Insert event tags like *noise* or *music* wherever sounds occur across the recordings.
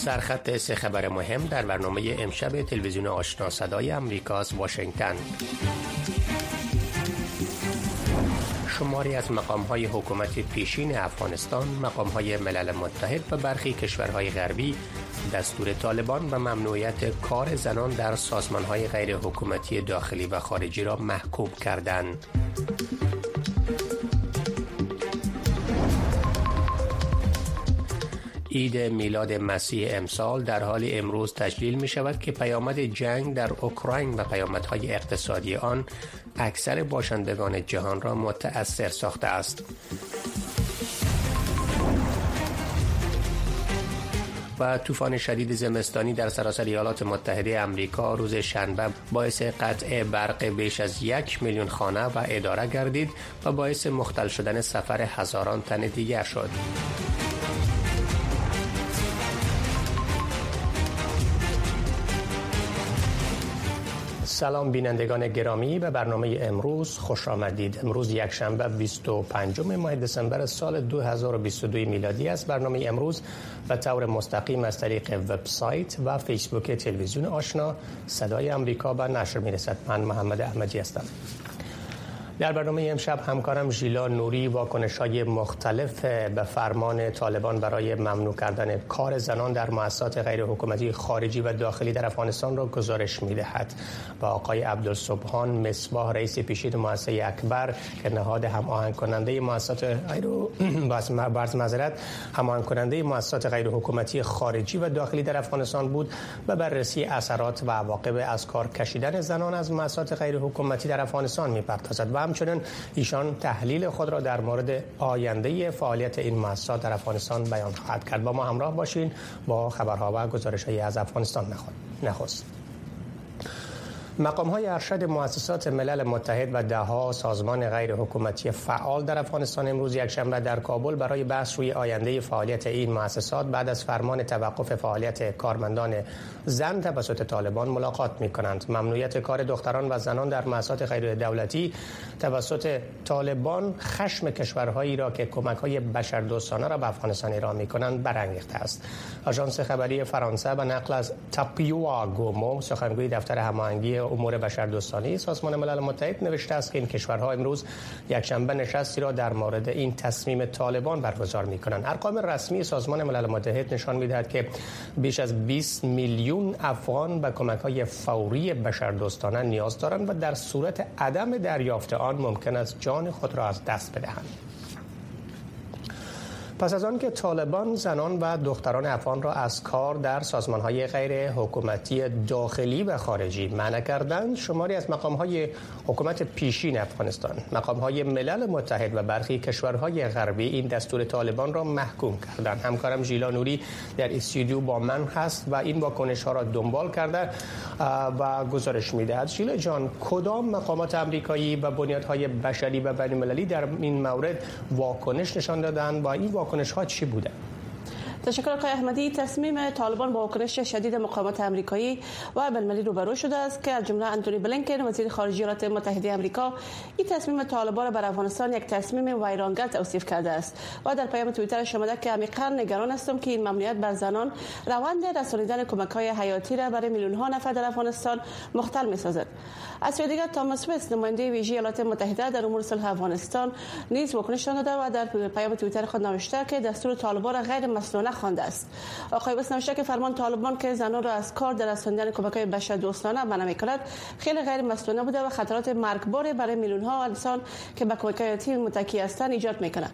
سرخط سه خبر مهم در برنامه امشب تلویزیون آشنا صدای از واشنگتن شماری از مقام های حکومت پیشین افغانستان، مقام های ملل متحد و برخی کشورهای غربی دستور طالبان و ممنوعیت کار زنان در سازمان های غیر حکومتی داخلی و خارجی را محکوم کردند. عید میلاد مسیح امسال در حال امروز تجلیل می شود که پیامد جنگ در اوکراین و پیامدهای اقتصادی آن اکثر باشندگان جهان را متأثر ساخته است. و طوفان شدید زمستانی در سراسر ایالات متحده امریکا روز شنبه باعث قطع برق بیش از یک میلیون خانه و اداره گردید و باعث مختل شدن سفر هزاران تن دیگر شد. سلام بینندگان گرامی به برنامه امروز خوش آمدید. امروز یک شنبه 25 ماه دسامبر سال 2022 میلادی است. برنامه امروز به طور مستقیم از طریق وبسایت و فیسبوک تلویزیون آشنا صدای امریکا به نشر می‌رسد. من محمد احمدی هستم. در برنامه امشب همکارم ژیلا نوری واکنش های مختلف به فرمان طالبان برای ممنوع کردن کار زنان در مؤسسات غیر حکومتی خارجی و داخلی در افغانستان را گزارش می دهد و آقای عبدالصبحان مصباح رئیس پیشین مؤسسه اکبر که نهاد هماهنگ کننده مؤسسات غیر *clears throat* برز معذرت هماهنگ کننده مؤسسات غیر حکومتی خارجی و داخلی در افغانستان بود و بررسی اثرات و عواقب از کار کشیدن زنان از مؤسسات غیر حکومتی در افغانستان می‌پردازد و همچنین ایشان تحلیل خود را در مورد آینده فعالیت این مؤسسات در افغانستان بیان خواهد کرد. با ما همراه باشین با خبرها و گزارش از افغانستان نخست. مقام های ارشد مؤسسات ملل متحد و دهها سازمان غیر حکومتی فعال در افغانستان امروز یکشنبه در کابل برای بحث روی آینده فعالیت این مؤسسات بعد از فرمان توقف فعالیت کارمندان زن توسط طالبان ملاقات می کنند. ممنوعیت کار دختران و زنان در مؤسسات غیر دولتی توسط طالبان خشم کشورهایی را که کمک های بشردوستانه را به افغانستان ایران می کنند برانگیخته است. آژانس خبری فرانسه به نقل از تاپیوا گومو سخنگوی دفتر هماهنگی امور بشردوستانه سازمان ملل متحد نوشته است که این کشورها امروز یکشنبه نشستی را در مورد این تصمیم طالبان برگزار می کنند. ارقام رسمی سازمان ملل متحد نشان می‌دهد که بیش از 20 میلیون افغان به کمک های فوری بشردوستانه نیاز دارند و در صورت عدم دریافت آن ممکن است جان خود را از دست بدهند. پس از آن که طالبان زنان و دختران افغان را از کار در سازمان های غیر حکومتی داخلی و خارجی منع کردند شماری از مقام های حکومت پیشین افغانستان مقام های ملل متحد و برخی کشورهای غربی این دستور طالبان را محکوم کردند. همکارم ژیلا نوری در استودیو با من هست و این واکنش ها را دنبال کرده و گزارش می‌دهد. ژیلا جان کدام مقامات امریکایی و بنیادهای بشری و بین المللی در این مورد واکنش نشان دادند و این واکنش ها چی بوده؟ تشکر آقای احمدی تصمیم طالبان با واکنش شدید مقامات امریکایی و بین روبرو شده است که از جمله انتونی بلینکن وزیر خارجه ایالات متحده آمریکا این تصمیم طالبان را بر افغانستان یک تصمیم ویرانگر توصیف کرده است و در پیام توییتر آمده که عمیقا نگران هستم که این ممنوعیت بر زنان روند رسانیدن کمک های حیاتی را برای میلیون ها نفر در افغانستان مختل می سازد از سوی دیگر تاماس وست نماینده ویژه ایالات متحده در امور صلح افغانستان نیز واکنش داده و در پیام توییتر خود نوشته که دستور طالبان را غیر مسئولانه خوانده است. آقای وست نوشته که فرمان طالبان که زنان را از کار در رساندن کمک های بشر دوستانه منع می‌کند خیلی غیر مسئولانه بوده و خطرات مرگبار برای میلیون ها انسان که به کمک های متکی هستند ایجاد می‌کنه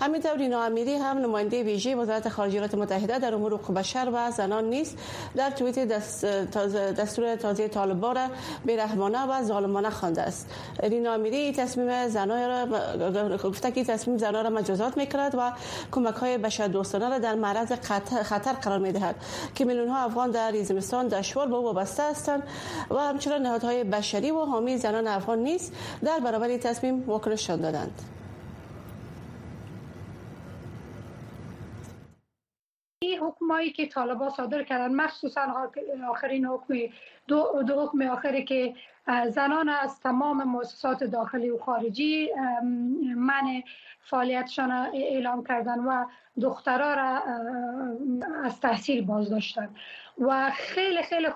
همینطور رینا امیری هم نماینده ویژه وزارت خارجه متحده در امور حقوق بشر و زنان نیست. در توییت دست دستور تازه طالبان را بیرحمانه و ظالمانه خوانده است. رینا امیری تصمیم زنان را گفته که تصمیم زنان را مجازات می‌کند و کمک های بشر دوستانه را در معرض خطر قرار می‌دهد که میلیون ها افغان در زمستان دشوار به او وابسته هستند و همچنین نهادهای بشری و حامی زنان افغان نیست. در برابر تصمیم واکنش دادند این حکمایی که طالبا صادر کردن مخصوصا آخرین حکم دو, دو حکم آخری که زنان از تمام مؤسسات داخلی و خارجی من فعالیتشان اعلام کردن و دخترها را از تحصیل باز داشتن و خیلی خیلی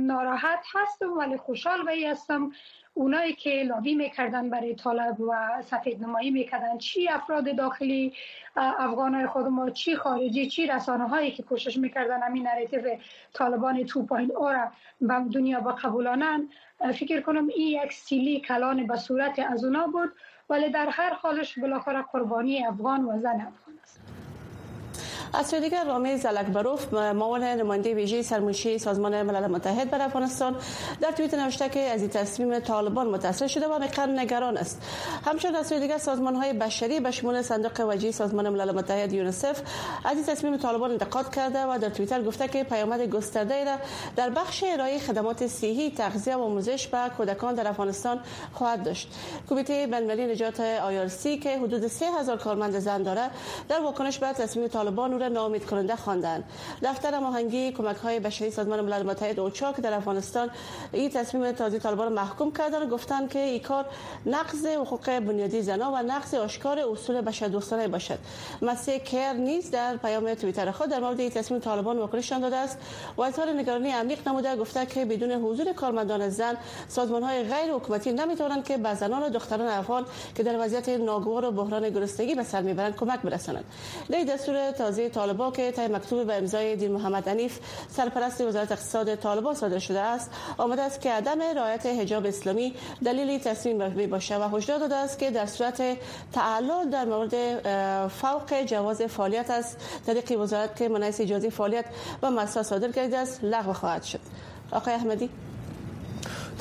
ناراحت هستم ولی خوشحال به هستم. اونایی که لابی می‌کردن برای طالب و سفید نمایی می‌کردن چی افراد داخلی افغان های خود ما چی خارجی چی رسانه هایی که کوشش می‌کردن همین نریتیو طالبان تو پایین را به دنیا با قبولانن فکر کنم این یک سیلی کلان به صورت از اونا بود ولی در هر حالش بالاخره قربانی افغان و زن افغان است. از سوی دیگر رامیز الکبروف معاون نماینده ویژه سرمنشی سازمان ملل متحد بر افغانستان در توییت نوشته که از این تصمیم طالبان متاثر شده و مقدار نگران است. همچنین از سوی دیگر سازمان های بشری به شمول صندوق وجهی سازمان ملل متحد یونسف از این تصمیم طالبان انتقاد کرده و در توییتر گفته که پیامد گسترده را در بخش ارائه خدمات صحی تغذیه و آموزش به کودکان در افغانستان خواهد داشت. کمیته بین‌المللی نجات آیارسی که حدود 3000 کارمند زن دارد در واکنش به تصمیم طالبان را ناامید کننده خواندند دفتر ماهنگی کمک های بشری سازمان ملل متحد اوچا که در افغانستان این تصمیم تازی طالبان محکوم کردن گفتند که این کار نقض حقوق بنیادی زنان و نقض آشکار اصول بشردوستانه باشد. مسیح کر نیز در پیام توییتر خود در مورد این تصمیم طالبان واکنش داده است. و اظهار نگرانی عمیق نموده گفته که بدون حضور کارمندان زن سازمان های غیر حکومتی نمی‌توانند که به زنان و دختران افغان که در وضعیت ناگوار و بحران گرسنگی به سر می‌برند کمک برسانند. در دستور تازه طالبا که تای مکتوب به امضای دین محمد انیف سرپرست وزارت اقتصاد طالبان صادر شده است. آمده است که عدم رعایت حجاب اسلامی دلیلی تصمیم می باشه و هشدار داده است که در صورت تعلل در مورد فوق جواز فعالیت از طریق وزارت که منعکس اجازه فعالیت و مسئله صادر کرده است لغو خواهد شد. آقای احمدی.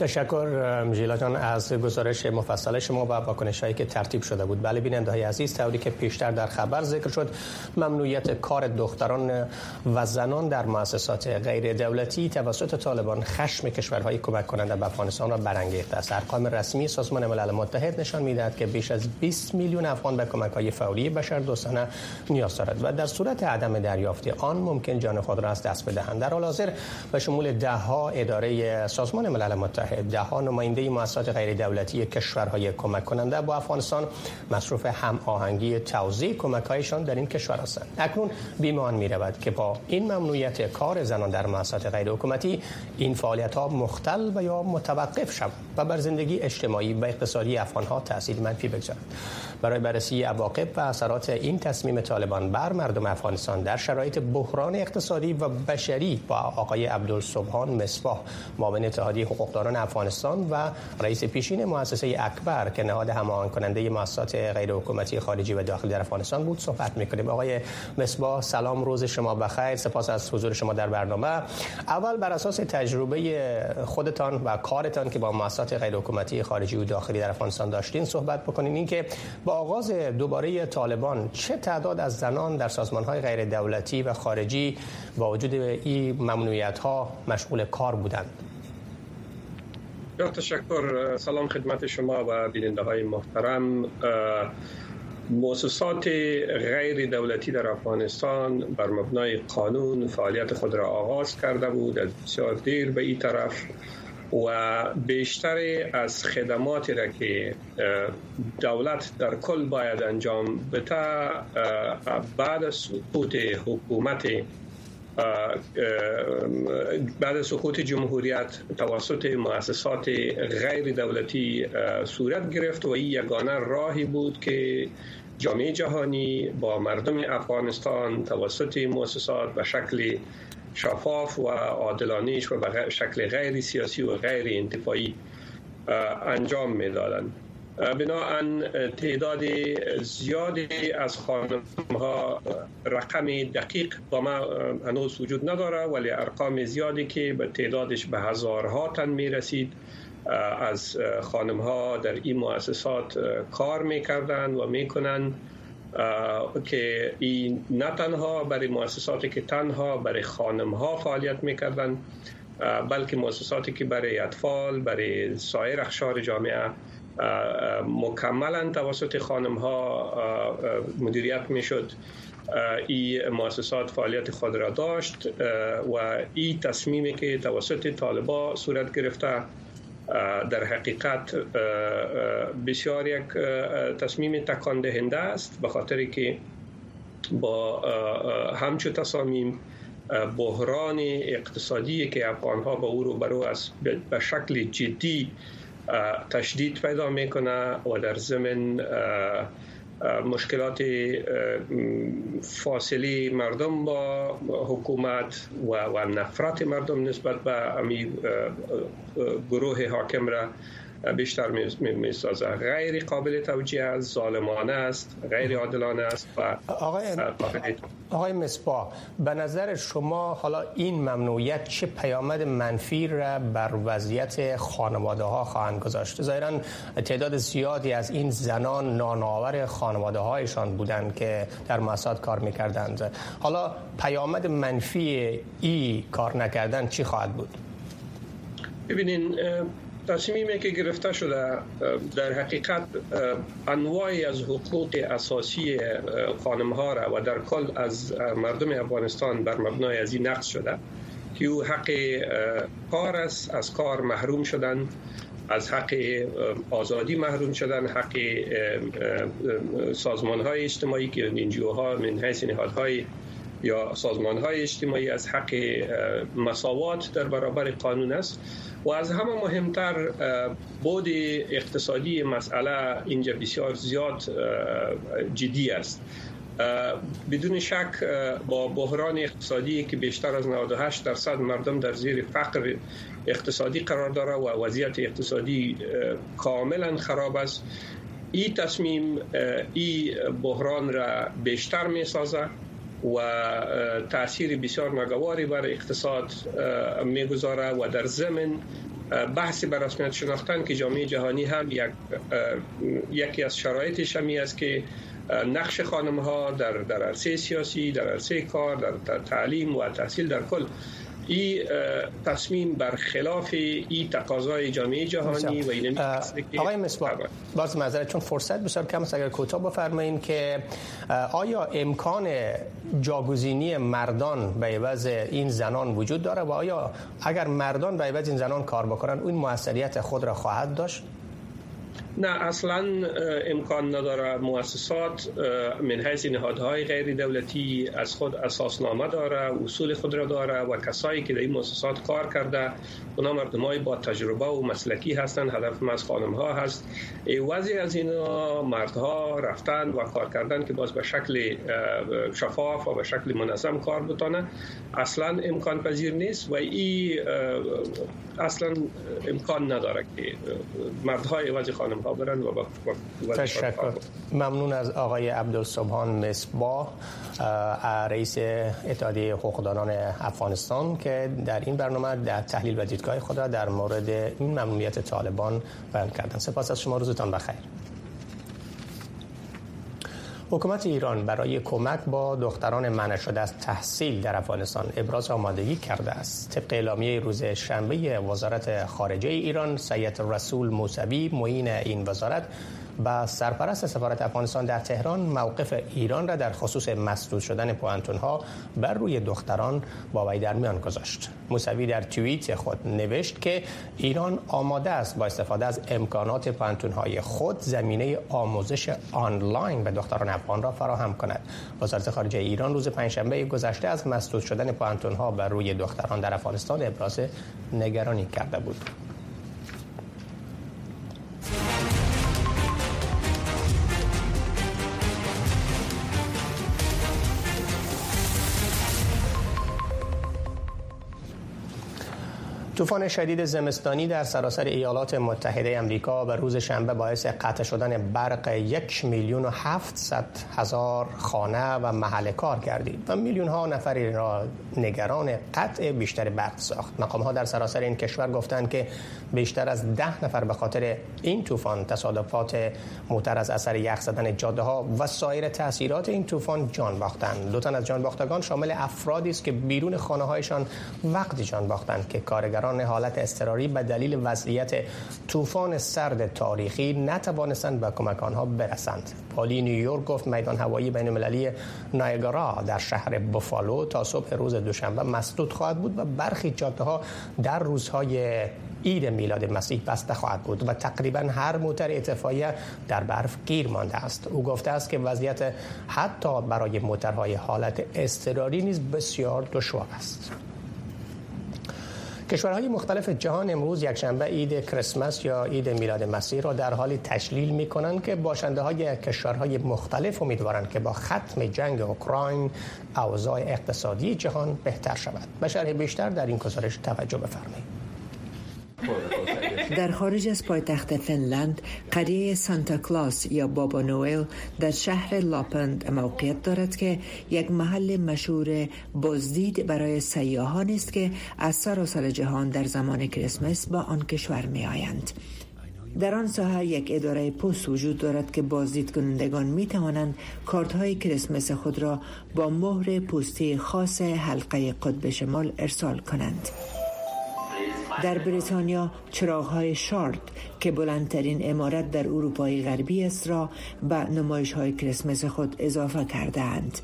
تشکر میژیلا جان از گزارش مفصل شما و واکنش هایی که ترتیب شده بود. بله بیننده های عزیز طوری که پیشتر در خبر ذکر شد ممنوعیت کار دختران و زنان در مؤسسات غیر دولتی توسط طالبان خشم کشورهای کمک کننده به افغانستان را برانگیخته است. ارقام رسمی سازمان ملل متحد نشان می‌دهد که بیش از 20 میلیون افغان به کمک های فوری بشردوستانه نیاز دارد و در صورت عدم دریافت آن ممکن جان خود را از دست بدهند. در حال حاضر به شمول ده ها اداره سازمان ملل متحد ده ها نماینده مؤسسات غیر دولتی کشورهای کمک کننده با افغانستان مصروف هم آهنگی توزیع کمک هایشان در این کشور هستند. اکنون بیمان می رود که با این ممنوعیت کار زنان در مؤسسات غیر حکومتی این فعالیت ها مختل و یا متوقف شود و بر زندگی اجتماعی و اقتصادی افغان ها تاثیر منفی بگذارد. برای بررسی عواقب و اثرات این تصمیم طالبان بر مردم افغانستان در شرایط بحران اقتصادی و بشری با آقای عبدالصبحان مصباح معاون اتحادیه حقوقداران افغانستان و رئیس پیشین مؤسسه اکبر که نهاد هماهنگ کننده مؤسسات غیر حکومتی خارجی و داخلی در افغانستان بود صحبت می‌کنیم. آقای مصباح سلام روز شما بخیر. سپاس از حضور شما در برنامه. اول بر اساس تجربه خودتان و کارتان که با مؤسسات غیر حکومتی خارجی و داخلی در افغانستان داشتین صحبت بکنین. اینکه با آغاز دوباره طالبان چه تعداد از زنان در سازمان های غیر دولتی و خارجی با وجود این ممنوعیت ها مشغول کار بودند؟ تشکر. سلام خدمت شما و بیننده های محترم. مؤسسات غیر دولتی در افغانستان بر مبنای قانون فعالیت خود را آغاز کرده بود. از بسیار دیر به این طرف و بیشتر از خدماتی را که دولت در کل باید انجام بده بعد از سقوط حکومت بعد از سقوط جمهوریت توسط مؤسسات غیر دولتی صورت گرفت و این یگانه راهی بود که جامعه جهانی با مردم افغانستان توسط مؤسسات به شکل شفاف و عادلانهش و به شکل غیر سیاسی و غیر انتفاعی انجام می‌دادند. بناهن تعداد زیادی از خانم ها رقم دقیق با ما هنوز وجود نداره ولی ارقام زیادی که به تعدادش به هزارها تن می رسید از خانم ها در این مؤسسات کار می کردن و می کنن که این نه تنها برای مؤسساتی که تنها برای خانم ها فعالیت می کردن بلکه مؤسساتی که برای اطفال برای سایر اخشار جامعه مکملا توسط خانم ها مدیریت می شد این مؤسسات فعالیت خود را داشت و این تصمیمی که توسط طالبا صورت گرفته در حقیقت بسیار یک تصمیم تکان دهنده است به خاطر که با همچو تصامیم بحران اقتصادی که افغانها با او رو برو است به شکل جدی تشدید پیدا می‌کنه و در زمین مشکلات فاصله مردم با حکومت و, نفرت مردم نسبت به امی گروه حاکم را بیشتر می سازه غیر قابل توجیه است ظالمانه است غیر عادلانه است و آقای, آقای مصباح به نظر شما حالا این ممنوعیت چه پیامد منفی را بر وضعیت خانواده ها خواهند گذاشت؟ ظاهرا تعداد زیادی از این زنان نانآور خانواده هایشان بودند که در مؤسسات کار می‌کردند. حالا پیامد منفی ای کار نکردن چی خواهد بود؟ ببینین تصمیمی که گرفته شده در حقیقت انواعی از حقوق اساسی خانم ها را و در کل از مردم افغانستان بر مبنای از این نقص شده که او حق کار است از کار محروم شدن از حق آزادی محروم شدن حق سازمان های اجتماعی که انجیوها من حیث نهادهای یا سازمان های اجتماعی از حق مساوات در برابر قانون است. و از همه مهمتر بود اقتصادی مسئله اینجا بسیار زیاد جدی است. بدون شک با بحران اقتصادی که بیشتر از 98 درصد مردم در زیر فقر اقتصادی قرار داره و وضعیت اقتصادی کاملا خراب است این تصمیم این بحران را بیشتر می سازه و تاثیر بسیار ناگواری بر اقتصاد می‌گذاره و در زمین بحث بر رسمیت شناختن که جامعه جهانی هم یک یکی از شرایطش همی است که نقش خانم ها در در عرصه سیاسی در عرصه کار در تعلیم و تحصیل در کل این تصمیم بر خلاف این تقاضای جامعه جهانی و این آقای مصباح باز معذرت چون فرصت بسیار کم است اگر کوتاه بفرمایین که آیا امکان جاگزینی مردان به عوض این زنان وجود داره و آیا اگر مردان به عوض این زنان کار بکنن اون موثریت خود را خواهد داشت؟ نه اصلا امکان نداره مؤسسات من حیث نهادهای غیر دولتی از خود اساسنامه داره اصول خود را داره و کسایی که در این مؤسسات کار کرده اونا مردمای با تجربه و مسلکی هستند هدف از خانم ها هست وضعی از اینا مردها رفتن و کار کردن که باز به شکل شفاف و به شکل منظم کار بتانه اصلا امکان پذیر نیست و این اصلا امکان نداره که مردهای وضع خانم ها برن و با تشکر. ممنون از آقای عبدالصبحان مصباح رئیس اتحادیه حقوقدانان افغانستان که در این برنامه در تحلیل و دیدگاه خود را در مورد این ممنوعیت طالبان بیان کردن. سپاس از شما روزتان بخیر. حکومت ایران برای کمک با دختران منع شده از تحصیل در افغانستان ابراز آمادگی کرده است. طبق اعلامیه روز شنبه وزارت خارجه ایران سید رسول موسوی معین این وزارت با سرپرست سفارت افغانستان در تهران موقف ایران را در خصوص مسدود شدن پوانتون ها بر روی دختران با وی در میان گذاشت. موسوی در توییت خود نوشت که ایران آماده است با استفاده از امکانات پوانتون های خود زمینه آموزش آنلاین به دختران افغان را فراهم کند. وزارت خارجه ایران روز پنجشنبه گذشته از مسدود شدن پوانتون ها بر روی دختران در افغانستان ابراز نگرانی کرده بود. طوفان شدید زمستانی در سراسر ایالات متحده امریکا به روز شنبه باعث قطع شدن برق یک میلیون و هفتصد هزار خانه و محل کار گردید و میلیون ها نفری را نگران قطع بیشتر برق ساخت. مقام ها در سراسر این کشور گفتند که بیشتر از ده نفر به خاطر این طوفان تصادفات موتر از اثر یخ زدن جاده ها و سایر تاثیرات این طوفان جان باختند. دو تن از جان باختگان شامل افرادی است که بیرون خانه هایشان وقتی جان باختند که کارگران کارگران حالت اضطراری به دلیل وضعیت طوفان سرد تاریخی نتوانستند به کمک آنها برسند. پالی نیویورک گفت میدان هوایی بین المللی نایگرا در شهر بوفالو تا صبح روز دوشنبه مسدود خواهد بود و برخی جاده ها در روزهای عید میلاد مسیح بسته خواهد بود و تقریبا هر موتر اتفاعیه در برف گیر مانده است او گفته است که وضعیت حتی برای موترهای حالت اضطراری نیز بسیار دشوار است کشورهای مختلف جهان امروز یکشنبه عید کریسمس یا عید میلاد مسیح را در حالی تشلیل می کنند که باشنده های کشورهای مختلف امیدوارند که با ختم جنگ اوکراین اوضاع اقتصادی جهان بهتر شود. به بیشتر در این گزارش توجه بفرمایید. *laughs* در خارج از پایتخت فنلند قریه سانتا کلاس یا بابا نوئل در شهر لاپند موقعیت دارد که یک محل مشهور بازدید برای سیاهان است که از سراسر جهان در زمان کریسمس با آن کشور می آیند. در آن ساحه یک اداره پست وجود دارد که بازدید کنندگان می توانند کارت های کریسمس خود را با مهر پستی خاص حلقه قطب شمال ارسال کنند. در بریتانیا های شارد که بلندترین امارت در اروپای غربی است را به نمایش های کریسمس خود اضافه کردهاند.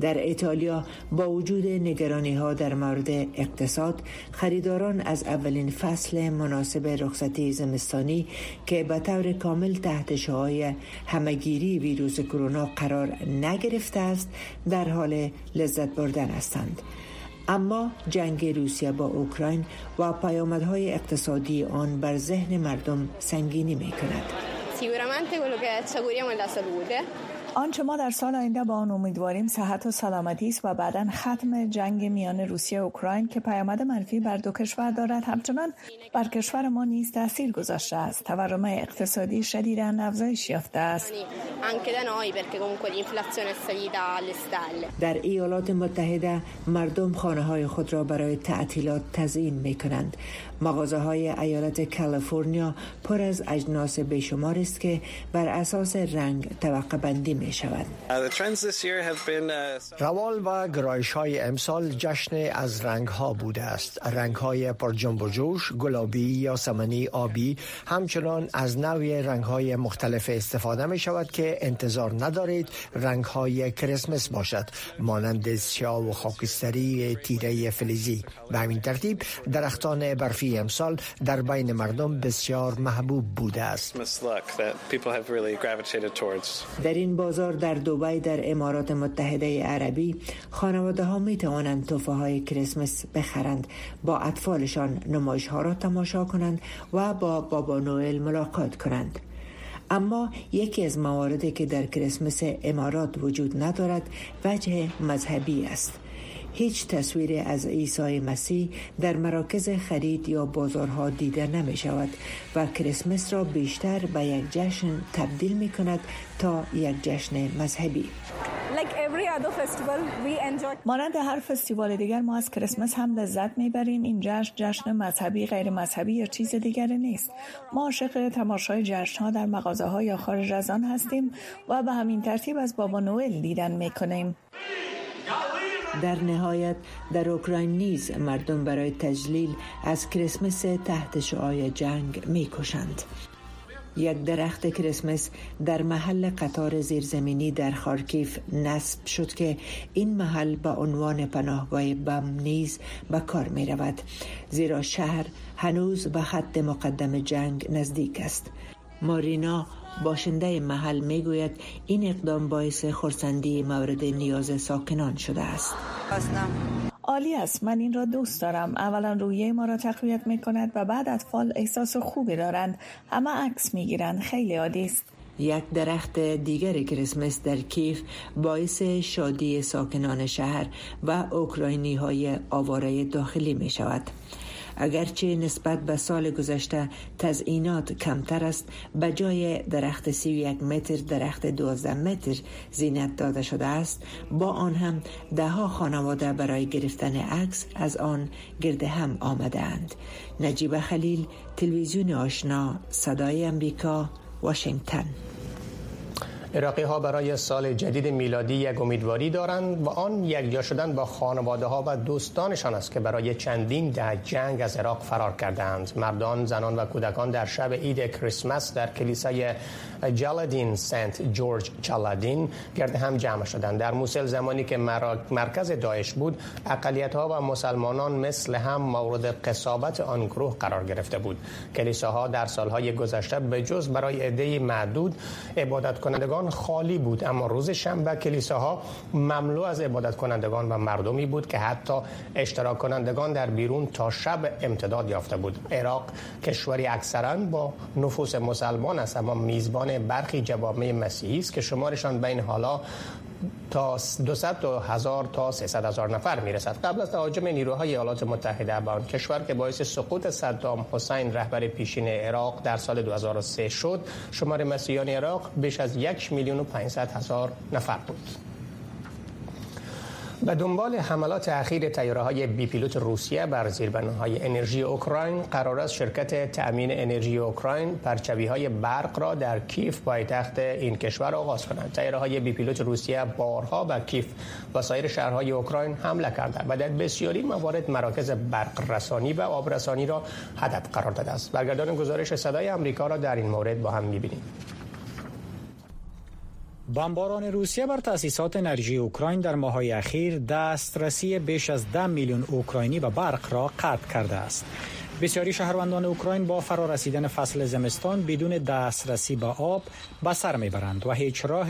در ایتالیا با وجود نگرانی ها در مورد اقتصاد خریداران از اولین فصل مناسب رخصتی زمستانی که به طور کامل تحت شعای همگیری ویروس کرونا قرار نگرفته است در حال لذت بردن هستند اما جنگ روسیه با اوکراین و پیامدهای اقتصادی آن بر ذهن مردم سنگینی می کند. آنچه ما در سال آینده با آن امیدواریم صحت و سلامتی است و بعدا ختم جنگ میان روسیه و اوکراین که پیامد منفی بر دو کشور دارد. همچنان بر کشور ما نیز تاثیر گذاشته است. تورم اقتصادی شدیدا افزایش یافته است. در ایالات متحده مردم خانه های خود را برای تعطیلات تزیین می کنند مغازه های ایالت کالیفرنیا پر از اجناس بیشمار است که بر اساس رنگ طبقه بندی می شود. روال و گرایش های امسال جشن از رنگ ها بوده است. رنگ های پر جنب و جوش، گلابی یا سمنی آبی همچنان از نوع رنگ های مختلف استفاده می شود که انتظار ندارید رنگ های کریسمس باشد مانند سیاه و خاکستری تیره فلزی به همین ترتیب درختان برفی امسال در بین مردم بسیار محبوب بوده است در این بازار در دوبای در امارات متحده عربی خانواده ها می توانند توفه های کریسمس بخرند با اطفالشان نمایش ها را تماشا کنند و با بابا نوئل ملاقات کنند. اما یکی از مواردی که در کریسمس امارات وجود ندارد وجه مذهبی است. هیچ تصویر از عیسی مسیح در مراکز خرید یا بازارها دیده نمی شود و کریسمس را بیشتر به یک جشن تبدیل می کند تا یک جشن مذهبی. مانند هر فستیوال دیگر ما از کریسمس هم لذت می‌بریم. این جشن جشن مذهبی غیر مذهبی یا چیز دیگری نیست. ما عاشق تماشای جشن ها در مغازه ها یا خارج از آن هستیم و به همین ترتیب از بابا نوئل دیدن می‌کنیم. در نهایت در اوکراین نیز مردم برای تجلیل از کریسمس تحت شعای جنگ می‌کشند. یک درخت کریسمس در محل قطار زیرزمینی در خارکیف نصب شد که این محل به عنوان پناهگاه بم نیز به کار می رود زیرا شهر هنوز به خط مقدم جنگ نزدیک است. مارینا باشنده محل می‌گوید این اقدام باعث خورسندی مورد نیاز ساکنان شده است. عالی است. من این را دوست دارم. اولا رویه ما را تقویت می کند و بعد اطفال احساس خوبی دارند. همه عکس می گیرند خیلی عادی است. یک درخت دیگر کریسمس در کیف باعث شادی ساکنان شهر و اوکراینی های آواره داخلی می شود اگرچه نسبت به سال گذشته تزئینات کمتر است به جای درخت 31 متر درخت 12 متر زینت داده شده است. با آن هم ده ها خانواده برای گرفتن عکس از آن گرد هم آمده اند نجیب خلیل تلویزیون آشنا صدای امریکا واشنگتن. عراقی ها برای سال جدید میلادی یک امیدواری دارند و آن یکجا شدن با خانواده ها و دوستانشان است که برای چندین ده جنگ از عراق فرار کردند مردان زنان و کودکان در شب عید کریسمس در کلیسای جلادین سنت جورج چالادین گرد هم جمع شدند. در موسل زمانی که مرکز داعش بود اقلیت ها و مسلمانان مثل هم مورد قصابت آن گروه قرار گرفته بود. کلیساها در سالهای گذشته به جز برای عده معدود عبادت کنندگان خالی بود اما روز شنبه کلیساها مملو از عبادت کنندگان و مردمی بود که حتی اشتراک کنندگان در بیرون تا شب امتداد یافته بود. عراق کشوری اکثرا با نفوس مسلمان است اما میزبان برخی جوامع مسیحی است که شمارشان بین حالا تا 200 هزار تا 300 هزار نفر می‌رسد. قبل از تهاجم نیروهای ایالات متحده به آن کشور که باعث سقوط صدام حسین رهبر پیشین عراق در سال 2003 شد شمار مسیحیان عراق بیش از یک میلیون و 500 هزار نفر بود. به دنبال حملات اخیر تیاره های بی پیلوت روسیه بر زیربناهای انرژی اوکراین قرار است شرکت تأمین انرژی اوکراین پرچوی های برق را در کیف پایتخت این کشور آغاز کنند تیاره های بی پیلوت روسیه بارها به کیف و سایر شهرهای اوکراین حمله کرده و در بسیاری موارد مراکز برق رسانی و آبرسانی را هدف قرار داده است. برگردان گزارش صدای آمریکا را در این مورد با هم می‌بینیم. بمباران روسیه بر تأسیسات انرژی اوکراین در ماهای اخیر دسترسی بیش از 10 میلیون اوکراینی به برق را قطع کرده است. بسیاری شهروندان اوکراین با فرارسیدن فصل زمستان بدون دسترسی به آب به سر می‌برند و هیچ راه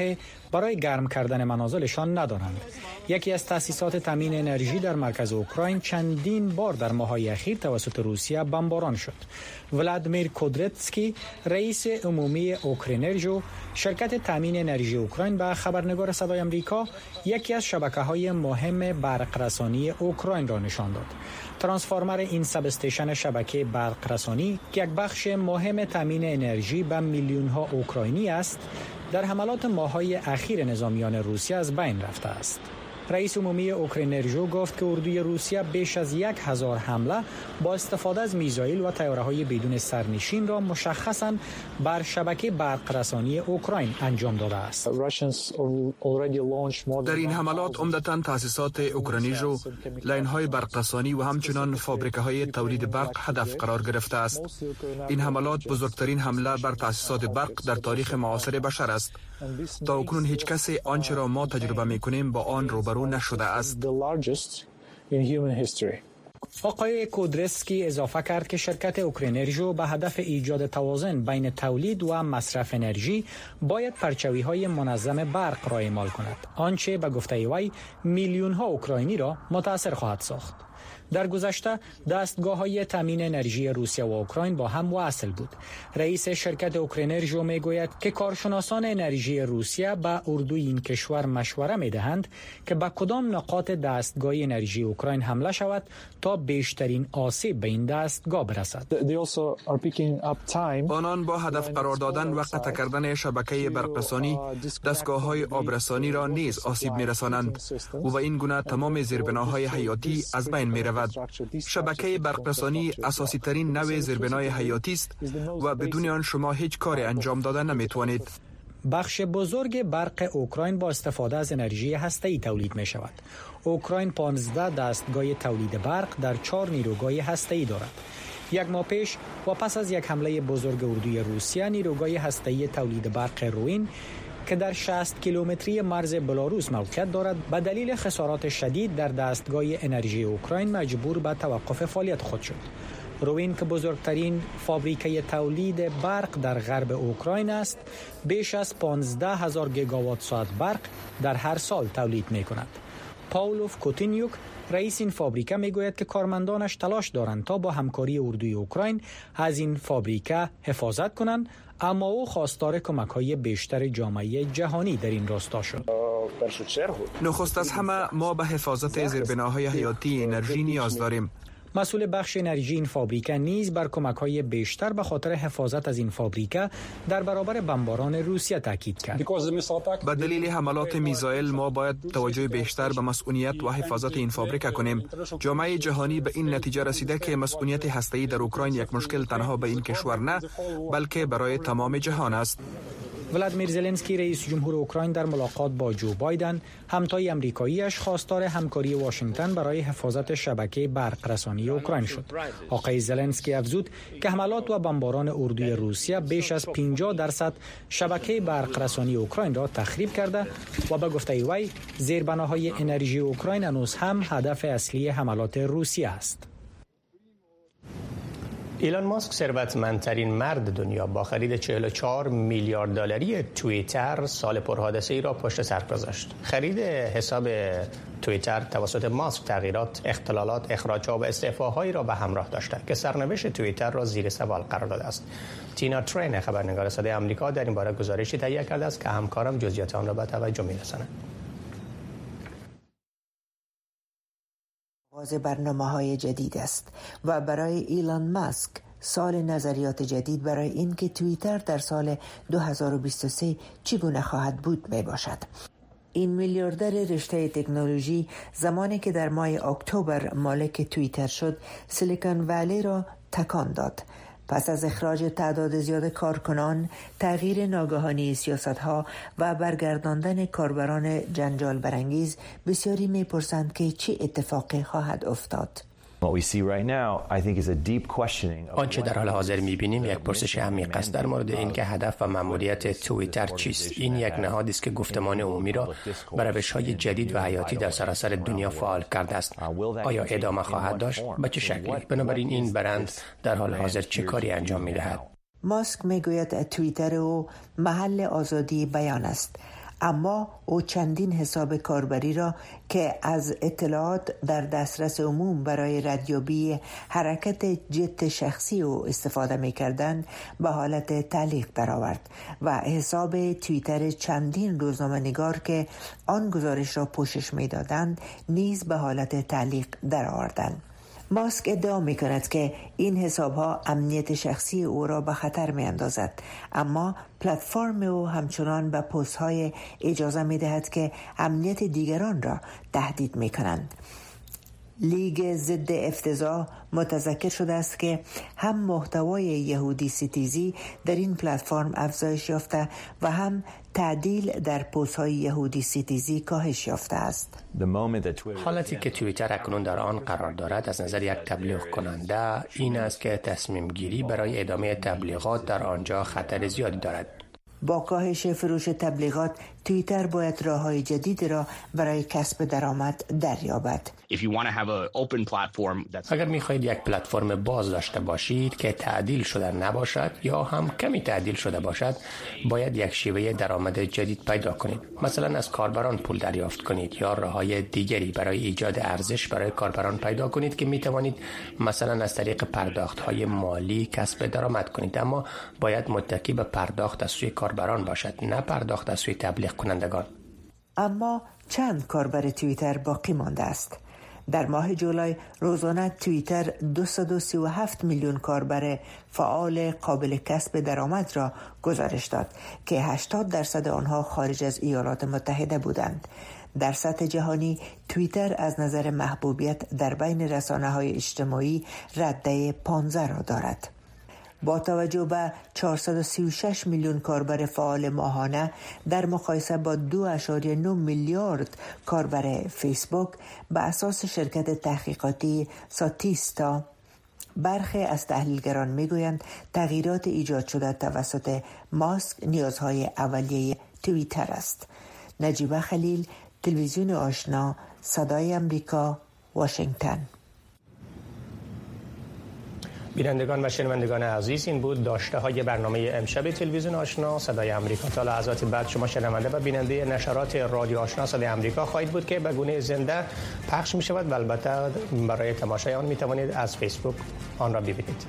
برای گرم کردن منازلشان ندارند. یکی از تأسیسات تامین انرژی در مرکز اوکراین چندین بار در ماهای اخیر توسط روسیه بمباران شد. ولادیمیر کودرتسکی رئیس عمومی اوکرینرژو شرکت تامین انرژی اوکراین به خبرنگار صدای آمریکا یکی از شبکه های مهم برق رسانی اوکراین را نشان داد. transformer این substation شبکه برق رسانی که یک بخش مهم تامین انرژی به میلیون ها اوکراینی است در حملات ماهای اخیر نظامیان روسیه از بین رفته است. رئیس عمومی اوکرینرژو گفت که اردوی روسیه بیش از یک هزار حمله با استفاده از missile و تیاره های بدون سرنشین را مشخصا بر شبکه برق رسانی اوکراین انجام داده است. در این حملات عمدتا تاسیسات اوکرینرژو، line های برق رسانی و همچنان فابریکه های تولید برق هدف قرار گرفته است. این حملات بزرگترین حمله بر تاسیسات برق در تاریخ معاصر بشر است. تا اکنون هیچ کسی آنچه را ما تجربه می کنیم با آن روبرو نشده است. آقای کودرسکی اضافه کرد که شرکت اوکرینرژو به هدف ایجاد توازن بین تولید و مصرف انرژی باید پرچوی های منظم برق را اعمال کند. آنچه به گفته وی میلیون ها اوکراینی را متاثر خواهد ساخت. در گذشته دستگاه های تامین انرژی روسیه و اوکراین با هم وصل بود. رئیس شرکت اوکرینرژو می گوید که کارشناسان انرژی روسیه به اردوی این کشور مشوره می دهند که به کدام نقاط دستگاه انرژی اوکراین حمله شود تا بیشترین آسیب به این دستگاه برسد. آنان با هدف قرار دادن و قطع کردن شبکه برقرسانی دستگاه های آبرسانی را نیز آسیب می رسانند و این گونه تمام زیربناهای حیاتی از بین می شبکه برقرسانی اساسی ترین نوع زیربنای حیاتی است و بدون آن شما هیچ کاری انجام دادن نمی توانید. بخش بزرگ برق اوکراین با استفاده از انرژی هسته‌ای تولید می شود. اوکراین 15 دستگاه تولید برق در چهار نیروگاه هسته‌ای دارد. یک ماه پیش و پس از یک حمله بزرگ اردوی روسیه نیروگاه هسته‌ای تولید برق روین که در 60 کیلومتری مرز بلاروس موقعیت دارد به دلیل خسارات شدید در دستگاه انرژی اوکراین مجبور به توقف فعالیت خود شد. روین که بزرگترین فابریکه تولید برق در غرب اوکراین است بیش از 15 هزار گیگاوات ساعت برق در هر سال تولید می کند. پاولوف کوتینیوک رئیس این فابریکه می گوید که کارمندانش تلاش دارند تا با همکاری اردوی اوکراین از این فابریکه حفاظت کنند اما او خواستار کمک های بیشتر جامعه جهانی در این راستا شد. نخست از همه ما به حفاظت زیربناهای حیاتی انرژی نیاز داریم. مسئول بخش انرژی این فابریکه نیز بر کمک های بیشتر به خاطر حفاظت از این فابریکه در برابر بمباران روسیه تاکید کرد. به دلیل حملات میزایل ما باید توجه بیشتر به مسئولیت و حفاظت این فابریکه کنیم. جامعه جهانی به این نتیجه رسیده که مسئولیت هسته‌ای در اوکراین یک مشکل تنها به این کشور نه بلکه برای تمام جهان است. ولادیمیر زلنسکی رئیس جمهور اوکراین در ملاقات با جو بایدن همتای امریکاییش خواستار همکاری واشنگتن برای حفاظت شبکه برق رسانی اوکراین شد. آقای زلنسکی افزود که حملات و بمباران اردوی روسیه بیش از 50 درصد شبکه برق رسانی اوکراین را تخریب کرده و به گفته وی زیربناهای انرژی اوکراین هنوز هم هدف اصلی حملات روسیه است. ایلان ماسک ثروتمندترین مرد دنیا با خرید 44 میلیارد دلاری توییتر سال پرحادثه ای را پشت سر گذاشت. خرید حساب توییتر توسط ماسک تغییرات، اختلالات، اخراجها و استعفاهایی را به همراه داشته که سرنوشت توییتر را زیر سوال قرار داده است. تینا ترین خبرنگار صدای آمریکا در این باره گزارشی تهیه کرده است که همکارم جزئیات آن را به توجه می‌رساند. آغاز برنامه های جدید است و برای ایلان ماسک سال نظریات جدید برای اینکه توییتر در سال 2023 چگونه خواهد بود می باشد. این میلیاردر رشته تکنولوژی زمانی که در ماه اکتبر مالک توییتر شد سیلیکون ولی را تکان داد پس از اخراج تعداد زیاد کارکنان، تغییر ناگهانی سیاست ها و برگرداندن کاربران جنجال برانگیز بسیاری می‌پرسند که چه اتفاقی خواهد افتاد. آنچه در حال حاضر می‌بینیم یک پرسش عمیق است در مورد اینکه هدف و مأموریت توییتر چیست. این یک نهادی است که گفتمان عمومی را به روش های جدید و حیاتی در سراسر دنیا فعال کرده است. آیا ادامه خواهد داشت؟ به چه شکلی؟ بنابراین این برند در حال حاضر چه کاری انجام می‌دهد؟ ماسک می‌گوید توییتر او محل آزادی بیان است. اما او چندین حساب کاربری را که از اطلاعات در دسترس عموم برای ردیابی حرکت جت شخصی او استفاده می کردن به حالت تعلیق درآورد و حساب توییتر چندین روزنامه نگار که آن گزارش را پوشش می دادند نیز به حالت تعلیق درآوردند. ماسک ادعا می کند که این حساب ها امنیت شخصی او را به خطر می اندازد اما پلتفرم او همچنان به پست های اجازه می دهد که امنیت دیگران را تهدید می کنند لیگ ضد افتضاح متذکر شده است که هم محتوای یهودی ستیزی در این پلتفرم افزایش یافته و هم تعدیل در پست های یهودی ستیزی کاهش یافته است. حالتی که توییتر اکنون در آن قرار دارد از نظر یک تبلیغ کننده این است که تصمیم گیری برای ادامه تبلیغات در آنجا خطر زیادی دارد. با کاهش فروش تبلیغات توییتر باید راه های جدید را برای کسب درآمد دریابد. اگر می خواهید یک پلتفرم باز داشته باشید که تعدیل شده نباشد یا هم کمی تعدیل شده باشد باید یک شیوه درآمد جدید پیدا کنید. مثلا از کاربران پول دریافت کنید یا راه های دیگری برای ایجاد ارزش برای کاربران پیدا کنید که می توانید مثلا از طریق پرداخت های مالی کسب درآمد کنید. اما باید متکی به پرداخت از سوی کاربران باشد نه پرداخت از سوی تبلیغ کنندگان. اما چند کاربر توییتر باقی مانده است؟ در ماه جولای روزانه توییتر 237 میلیون کاربر فعال قابل کسب درآمد را گزارش داد که 80 درصد آنها خارج از ایالات متحده بودند. در سطح جهانی توییتر از نظر محبوبیت در بین رسانه های اجتماعی رده 15 را دارد. با توجه به 436 میلیون کاربر فعال ماهانه در مقایسه با 2.9 میلیارد کاربر فیسبوک به اساس شرکت تحقیقاتی ساتیستا برخی از تحلیلگران می‌گویند تغییرات ایجاد شده توسط ماسک نیازهای اولیه توییتر است. نجیبه خلیل تلویزیون آشنا صدای امریکا واشنگتن. بینندگان و شنوندگان عزیز این بود داشته های برنامه امشب تلویزیون آشنا. صدای آمریکا تا لحظات بعد شما شنونده و بیننده نشرات رادیو آشنا صدای آمریکا خواهید بود که به گونه زنده پخش می شود و البته برای تماشای آن می توانید از فیسبوک آن را ببینید.